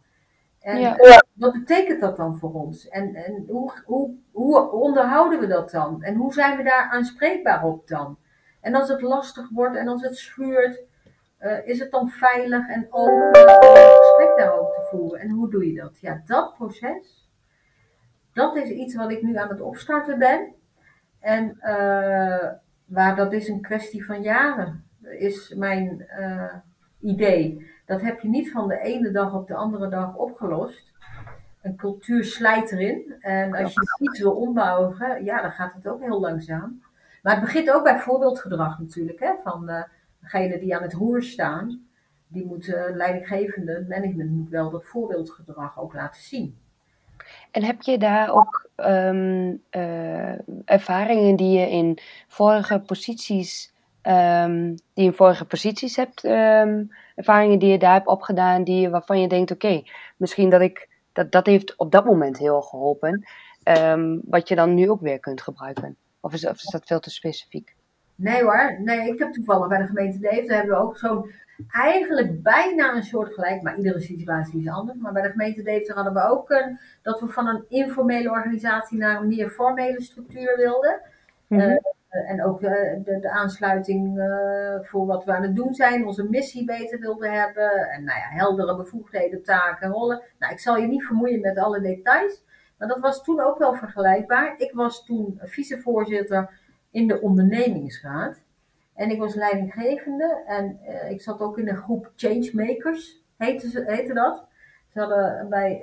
En ja. wat betekent dat dan voor ons? En, en hoe, hoe, hoe onderhouden we dat dan? En hoe zijn we daar aanspreekbaar op dan? En als het lastig wordt en als het schuurt, uh, is het dan veilig en open om een gesprek daarover te voeren? En hoe doe je dat? Ja, dat proces dat is iets wat ik nu aan het opstarten ben. En uh, waar dat is een kwestie van jaren, is mijn uh, idee. Dat heb je niet van de ene dag op de andere dag opgelost. Een cultuur slijt erin. En als je iets wil ombouwen, ja, dan gaat het ook heel langzaam. Maar het begint ook bij voorbeeldgedrag natuurlijk. Hè, van uh, degene die aan het roer staan. Die moet leidinggevende, management moet wel dat voorbeeldgedrag ook laten zien. En heb je daar ook um, uh, ervaringen die je in vorige posities, um, die je in vorige posities hebt, um, ervaringen die je daar hebt opgedaan, die, waarvan je denkt, oké, okay, misschien dat ik, dat, dat heeft op dat moment heel geholpen, wat je dan nu ook weer kunt gebruiken? Of is, of is dat veel te specifiek? Nee hoor, nee, ik heb toevallig bij de gemeente Deventer hebben we ook zo'n eigenlijk bijna een soort gelijk, maar iedere situatie is anders. Maar bij de gemeente Deventer hadden we ook een, dat we van een informele organisatie naar een meer formele structuur wilden. Mm -hmm. uh, en ook uh, de, de, aansluiting uh, voor wat we aan het doen zijn, onze missie beter wilden hebben. En nou ja, heldere bevoegdheden, taken, rollen. Nou, ik zal je niet vermoeien met alle details. Maar dat was toen ook wel vergelijkbaar. Ik was toen vicevoorzitter in de ondernemingsraad. En ik was leidinggevende en ik zat ook in een groep changemakers, heette, heette dat. Ze hadden bij,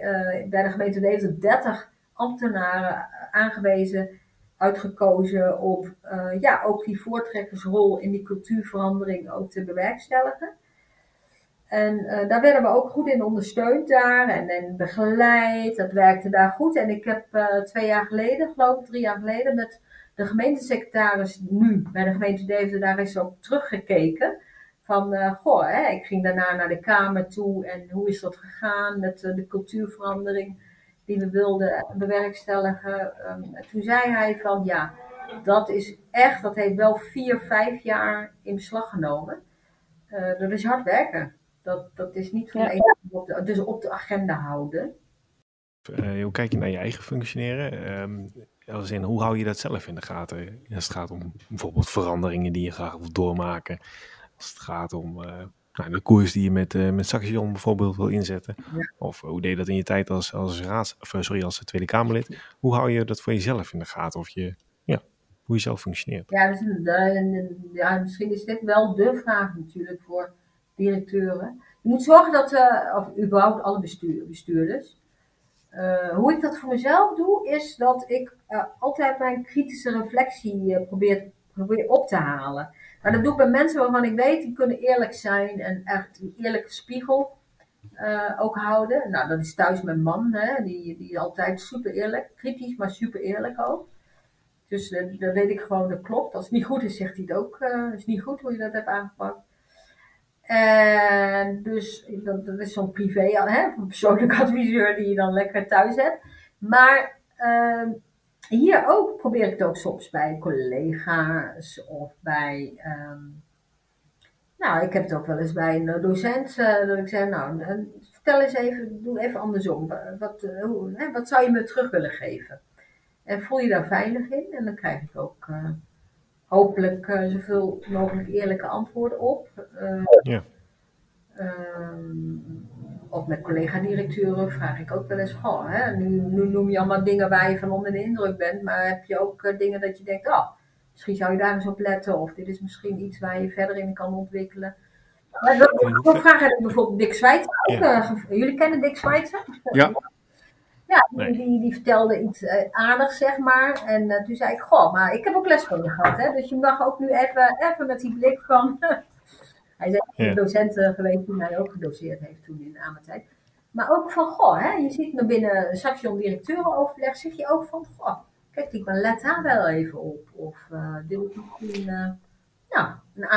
bij de gemeente Deventer 30 ambtenaren aangewezen, uitgekozen om uh, ja, ook die voortrekkersrol in die cultuurverandering ook te bewerkstelligen. En daar werden we ook goed in ondersteund daar en, en begeleid. Dat werkte daar goed. En ik heb twee jaar geleden, geloof ik, drie jaar geleden, met de gemeentesecretaris nu bij de gemeente Deventer, daar is ook teruggekeken. Van, goh, hè, ik ging daarna naar de Kamer toe en hoe is dat gegaan met de cultuurverandering die we wilden bewerkstelligen. Um, toen zei hij van, ja, dat is echt, dat heeft wel vier, vijf jaar in beslag genomen. Uh, dat is hard werken. Dat, dat is niet van ja. de op de, dus op de agenda houden. hoe kijk je naar je eigen functioneren? Um, als in, hoe hou je dat zelf in de gaten? Als het gaat om bijvoorbeeld veranderingen die je graag wilt doormaken. Als het gaat om uh, nou, de koers die je met, uh, met Saxion bijvoorbeeld wil inzetten. Ja. Of hoe deed je dat in je tijd als, als, raads, of, eh, sorry, als Tweede Kamerlid? Hoe hou je dat voor jezelf in de gaten? Of je, ja, hoe je zelf functioneert? Ja, dus, ja, misschien is dit wel de vraag natuurlijk voor directeuren. Je moet zorgen dat, uh, of überhaupt alle bestuur, bestuurders, hoe ik dat voor mezelf doe, is dat ik altijd mijn kritische reflectie probeer, probeer op te halen. Maar dat doe ik bij mensen waarvan ik weet, die kunnen eerlijk zijn en echt een eerlijke spiegel ook houden. Nou, dat is thuis mijn man, hè, die, die is altijd super eerlijk, kritisch, maar super eerlijk ook. Dus dan weet ik gewoon, dat klopt. Als het niet goed is, zegt hij het ook. het is niet goed hoe je dat hebt aangepakt. En dus dat, is zo'n privé, hè, een persoonlijke adviseur die je dan lekker thuis hebt. Maar ehm, hier ook probeer ik het ook soms bij collega's of bij. ehm, nou, ik heb het ook wel eens bij een docent eh, dat ik zeg, nou, eh, vertel eens even, doe even andersom. Wa- Wat, eh, hoe, hè, wat zou je me terug willen geven? En voel je daar veilig in? En dan krijg ik ook hopelijk zoveel mogelijk eerlijke antwoorden op. Ja. Ehm, of met collega-directeuren vraag ik ook wel eens, goh, hè, nu, nu noem je allemaal dingen waar je van onder de indruk bent, maar heb je ook eh, dingen dat je denkt, oh, misschien zou je daar eens op letten, of dit is misschien iets waar je verder in kan ontwikkelen. Maar dat, vraag heb ik bijvoorbeeld Dick ook. Ja. eh, jullie kennen Dick Schweitzer? Ja. Ja, die, Nee. die, die vertelde iets eh, aardigs, zeg maar. En toen zei ik, goh, maar ik heb ook les van je gehad, hè. Dus je mag ook nu even, even met die blik van... Hij Ja. de docent eh, geweest die mij ook gedoseerd heeft toen in de tijd. Maar ook van, goh, hè, je ziet me binnen Saxion directeurenoverleg, zeg je ook van, goh, kijk, ik ben let daar wel even op. Of eh, dit is misschien, eh, nou, een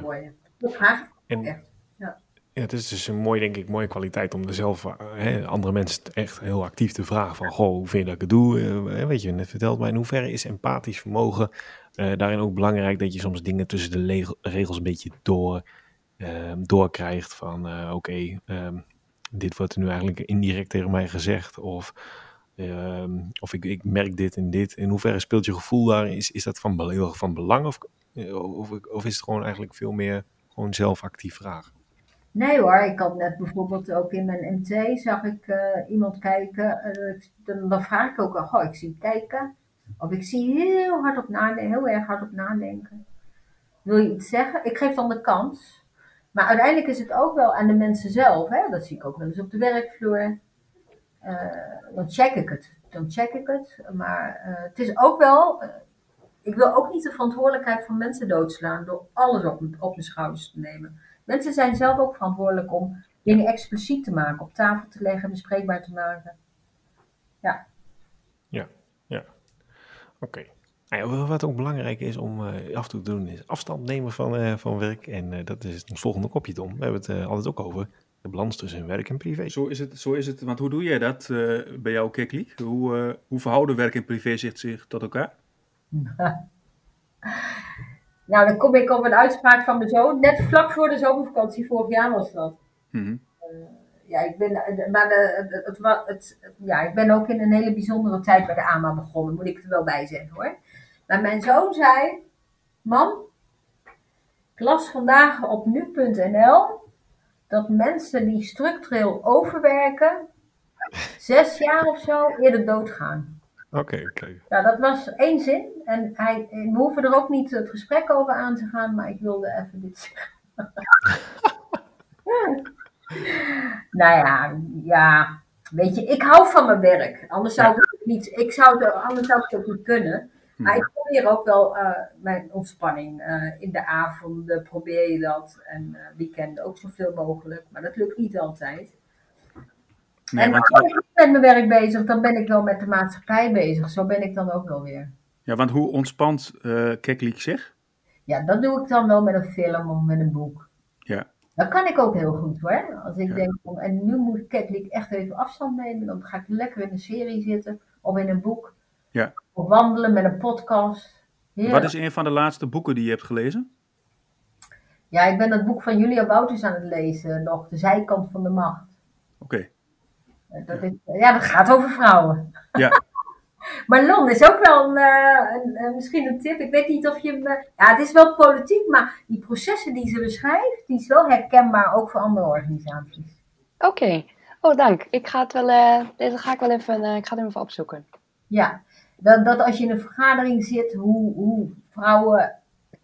voor je. Dat vraag ik echt. Ja, het is dus een mooi, denk ik, mooie kwaliteit om er zelf eh, hè, andere mensen echt heel actief te vragen van, goh, hoe vind je dat ik het doe? Eh, weet je, net verteld, maar in hoeverre is empathisch vermogen eh, daarin ook belangrijk dat je soms dingen tussen de regels een beetje door, eh, doorkrijgt van, oké, ehm, dit wordt er nu eigenlijk indirect tegen mij gezegd of, ehm, of ik, ik merk dit en dit. In hoeverre speelt je gevoel daarin? Is, is dat van, heel erg van belang of, of, of is het gewoon eigenlijk veel meer gewoon zelf actief vragen? Nee hoor, ik had net bijvoorbeeld ook in mijn MT, zag ik eh, iemand kijken. eh, dan, vraag ik ook al, goh, ik zie kijken. Of ik zie heel hard op nadenken, heel erg hard op nadenken. Wil je iets zeggen? Ik geef dan de kans. Maar uiteindelijk is het ook wel aan de mensen zelf. Hè? Dat zie ik ook wel eens op de werkvloer. Eh, dan check ik het. Dan check ik het. Maar het is ook wel. ik wil ook niet de verantwoordelijkheid van mensen doodslaan door alles op, op mijn schouders te nemen. Mensen zijn zelf ook verantwoordelijk om dingen expliciet te maken, op tafel te leggen, bespreekbaar te maken. Oké. Nou ja, wat ook belangrijk is om eh, af en toe te doen, is afstand nemen van, eh, van werk. En eh, dat is ons volgende kopje, Tom. We hebben het eh, altijd ook over de balans tussen werk en privé. Zo is het, zo is het. Want hoe doe jij dat eh, bij jou, Kekli? Hoe, eh, hoe verhouden werk en privé zich, zich tot elkaar? Nou, dan kom ik op een uitspraak van mijn zoon, net vlak voor de zomervakantie, vorig jaar was dat. Mhm. Ja, ik ben, maar de, het, het, wa- het, ja, ik ben ook in een hele bijzondere tijd bij de AMA begonnen, moet ik er wel bij zeggen hoor. Maar mijn zoon zei, mam, ik las vandaag op nu.nl dat mensen die structureel overwerken, zes jaar of zo eerder doodgaan. Oké, oké. Nou, dat was één zin. En hij, we hoeven er ook niet het gesprek over aan te gaan, maar ik wilde even dit zeggen. nou ja, ja, weet je, ik hou van mijn werk. Anders zou ik het niet, ik zou het, anders zou ik het ook niet kunnen. Maar ik probeer ook wel eh, mijn ontspanning. eh, in de avonden probeer je dat. En eh weekenden ook zoveel mogelijk. Maar dat lukt niet altijd. Nee, en want, als ik met mijn werk bezig, dan ben ik wel met de maatschappij bezig. Zo ben ik dan ook wel weer. ja, want hoe ontspant eh Kekli zich? Ja, dat doe ik dan wel met een film of met een boek. Ja. Dat kan ik ook heel goed hoor. Als ik Ja. denk, van, en nu moet Ketlik echt even afstand nemen, dan ga ik lekker in een serie zitten of in een boek. Ja. Of wandelen met een podcast. Heerlijk. Wat is een van de laatste boeken die je hebt gelezen? Ja, ik ben dat boek van Julia Wouters aan het lezen, nog De Zijkant van de Macht. Oké. Dat is, ja, dat gaat over vrouwen. Ja. maar Lon is ook wel een, eh, een, eh, misschien een tip. Ik weet niet of je hem... eh, ja, het is wel politiek, maar die processen die ze beschrijft, die is wel herkenbaar ook voor andere organisaties. Oké. Oh, dank. Ik ga het wel, eh, deze ga ik wel even, eh, ik ga het even opzoeken. Ja, dat, dat als je in een vergadering zit, hoe, hoe vrouwen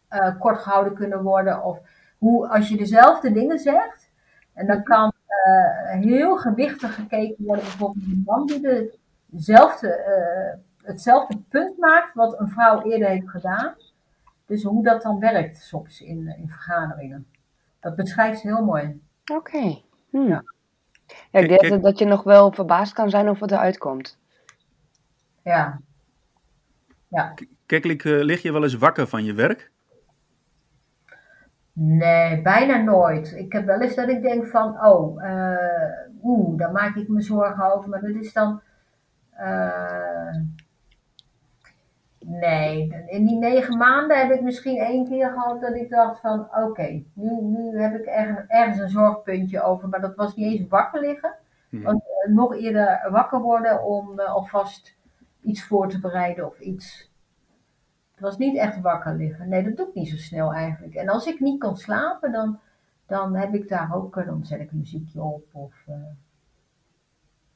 eh, kort gehouden kunnen worden. Of hoe als je dezelfde dingen zegt. En dan kan heel gewichtig gekeken worden, bijvoorbeeld een man die de- dezelfde, eh, hetzelfde punt maakt wat een vrouw eerder heeft gedaan. Dus hoe dat dan werkt soms in, in vergaderingen. Dat beschrijft ze heel mooi. Oké. Hm. Ja. Ja, ik Kijk, denk dat- dat je nog wel verbaasd kan zijn of het eruit komt. Ja. Kekli, eh, lig je wel eens wakker van je werk? Nee, bijna nooit. Ik heb wel eens dat ik denk van, oh, uh, oeh, daar maak ik me zorgen over. Maar dat is dan, uh, nee, in die negen maanden heb ik misschien één keer gehad dat ik dacht van, oké, nu, nu heb ik ergens, ergens een zorgpuntje over. Maar dat was niet eens wakker liggen. Hmm. Want, uh, nog eerder wakker worden om alvast iets voor te bereiden of iets het was niet echt wakker liggen. Nee, dat doe ik niet zo snel eigenlijk. En als ik niet kan slapen, dan, dan heb ik daar ook, eh, dan zet ik een muziekje op of uh,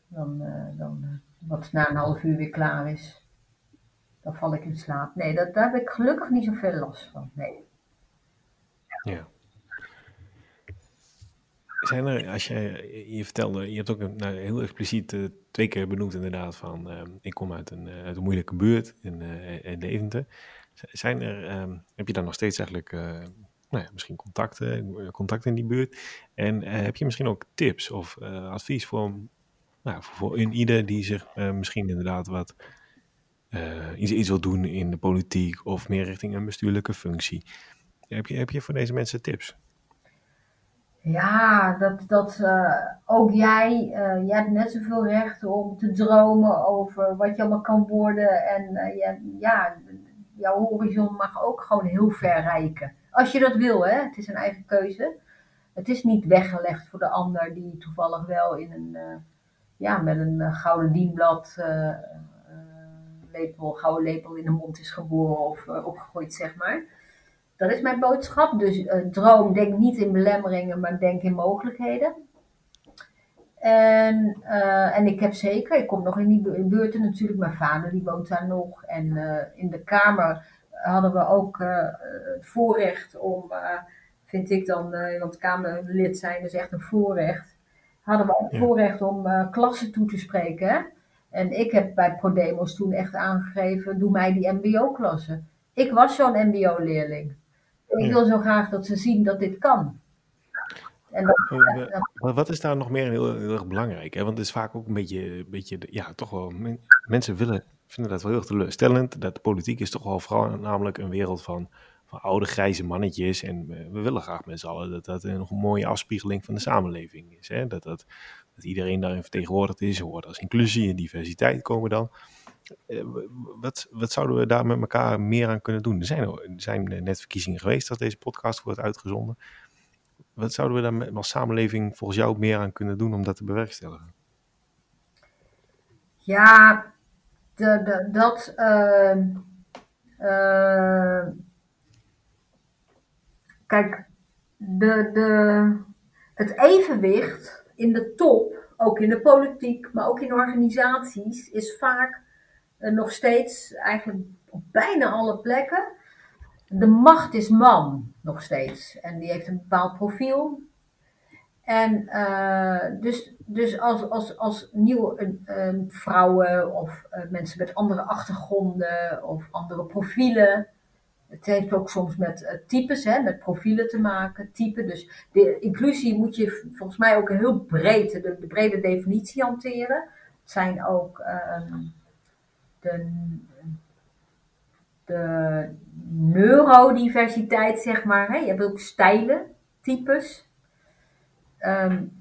dan, uh, dan wat na een half uur weer klaar is. Dan val ik in slaap. Nee, dat, daar heb ik gelukkig niet zoveel last van. Nee. Ja. Zijn er, als je, je vertelde, je hebt ook nou, heel expliciet uh, twee keer benoemd inderdaad van, uh, ik kom uit een, uit een moeilijke buurt in, uh, in Deventer. Zijn er, um, heb je dan nog steeds eigenlijk, nou ja, misschien contacten, contacten in die buurt? En heb je misschien ook tips of advies voor, nou, voor, voor ieder die zich misschien inderdaad wat iets, iets wil doen in de politiek of meer richting een bestuurlijke functie? Heb je, heb je voor deze mensen tips? Ja, dat, dat uh, ook jij, uh, jij hebt net zoveel recht om te dromen over wat je allemaal kan worden. En uh, ja, jouw horizon mag ook gewoon heel ver reiken. Als je dat wil, hè. Het is een eigen keuze. Het is niet weggelegd voor de ander die toevallig wel in een, ja, met een gouden dienblad, lepel, gouden lepel in de mond is geboren of opgegooid, zeg maar. Dat is mijn boodschap. Dus uh, droom, denk niet in belemmeringen, maar denk in mogelijkheden. En, uh, en ik heb zeker, ik kom nog in die buurten natuurlijk, mijn vader die woont daar nog. En uh, in de Kamer hadden we ook het voorrecht om, vind ik dan, want Kamerlid zijn is echt een voorrecht. Hadden we ook het voorrecht om klassen toe te spreken. Hè? En ik heb bij ProDemos toen echt aangegeven, doe mij die mbo-klasse. Ik was zo'n mbo-leerling. Ik wil zo graag dat ze zien dat dit kan. En dat, maar wat is daar nog meer heel, heel erg belangrijk? Hè? Want het is vaak ook een beetje, beetje ja, toch wel, mensen willen, vinden dat wel heel erg teleurstellend. Dat de politiek is toch wel vooral namelijk een wereld van, van oude grijze mannetjes. En we, willen graag met z'n allen dat dat een mooie afspiegeling van de samenleving is. Hè? Dat, dat, dat iedereen daarin vertegenwoordigd is. Hoort als inclusie en diversiteit komen dan. Eh, wat, wat zouden we daar met elkaar meer aan kunnen doen? Er zijn, er zijn net verkiezingen geweest dat deze podcast wordt uitgezonden. Wat zouden we daar als samenleving volgens jou meer aan kunnen doen om dat te bewerkstelligen? Ja, de, de, dat. Uh, uh, kijk, de, de, het evenwicht in de top, ook in de politiek, maar ook in organisaties, is vaak nog steeds, eigenlijk op bijna alle plekken, de macht is man nog steeds. En die heeft een bepaald profiel. En uh, dus, dus als, als, als nieuwe vrouwen of uh, mensen met andere achtergronden of andere profielen. Het heeft ook soms met types, hè, met profielen te maken, type. Dus de inclusie moet je volgens mij ook een heel breed, de, de brede definitie hanteren. Het zijn ook ehm, de, de neurodiversiteit, zeg maar. Hè? Je hebt ook stijlen, types. Um,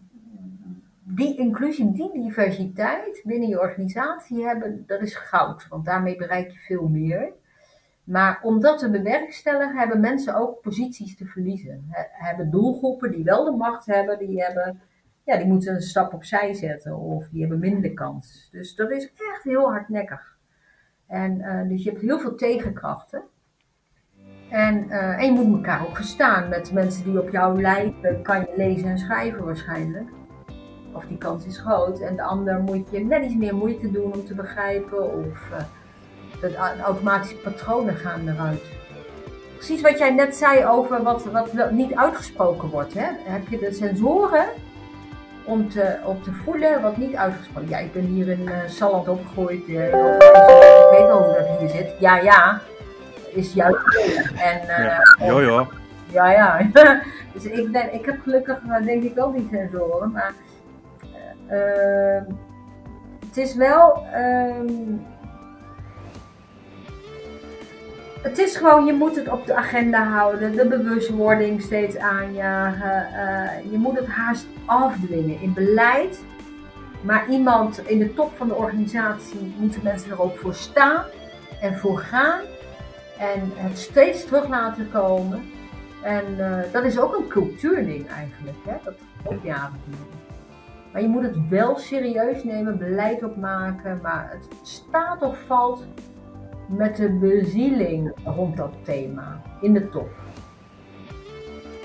die inclusie, die diversiteit binnen je organisatie hebben, dat is goud. Want daarmee bereik je veel meer. Maar om dat te bewerkstelligen, hebben mensen ook posities te verliezen. He, hebben doelgroepen die wel de macht hebben, die, hebben, ja, die moeten een stap opzij zetten of die hebben minder kans. Dus dat is echt heel hardnekkig. En uh, dus je hebt heel veel tegenkrachten. En, uh, en je moet elkaar ook verstaan. Met mensen die op jou lijken, kan je lezen en schrijven waarschijnlijk. Of die kans is groot. En de ander moet je net iets meer moeite doen om te begrijpen. Of uh, de automatische patronen gaan eruit. Precies wat jij net zei over wat, wat niet uitgesproken wordt. Hè? Heb je de sensoren om te, om te voelen wat niet uitgesproken Ja, ik ben hier in uh, Salland opgegroeid. Uh, ik weet wel hoe dat hier zit. Ja, ja. Is juist. En, uh, ja. Ja, ja. dus ik, denk, ik heb gelukkig denk ik ook niet sensoren. Maar ehm, het is wel... Um, het is gewoon, je moet het op de agenda houden, de bewustwording steeds aanjagen. Uh, je moet het haast afdwingen in beleid. Maar iemand in de top van de organisatie moeten mensen er ook voor staan en voor gaan. En het steeds terug laten komen. En uh, dat is ook een cultuurding eigenlijk, hè? dat op jaren. Maar je moet het wel serieus nemen, beleid opmaken. Maar het staat of valt met de bezieling rond dat thema in de top.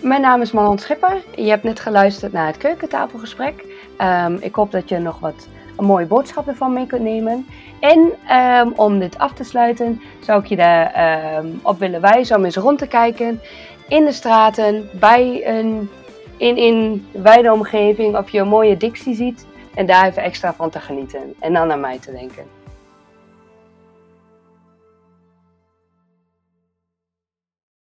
Mijn naam is Marlon Schipper. Je hebt net geluisterd naar het keukentafelgesprek. Um, ik hoop dat je nog wat mooie boodschap ervan mee kunt nemen. En um, om dit af te sluiten zou ik je daar um, op willen wijzen om eens rond te kijken in de straten, bij een, in, in wijde omgeving, of je een mooie dictie ziet en daar even extra van te genieten. En dan aan mij te denken.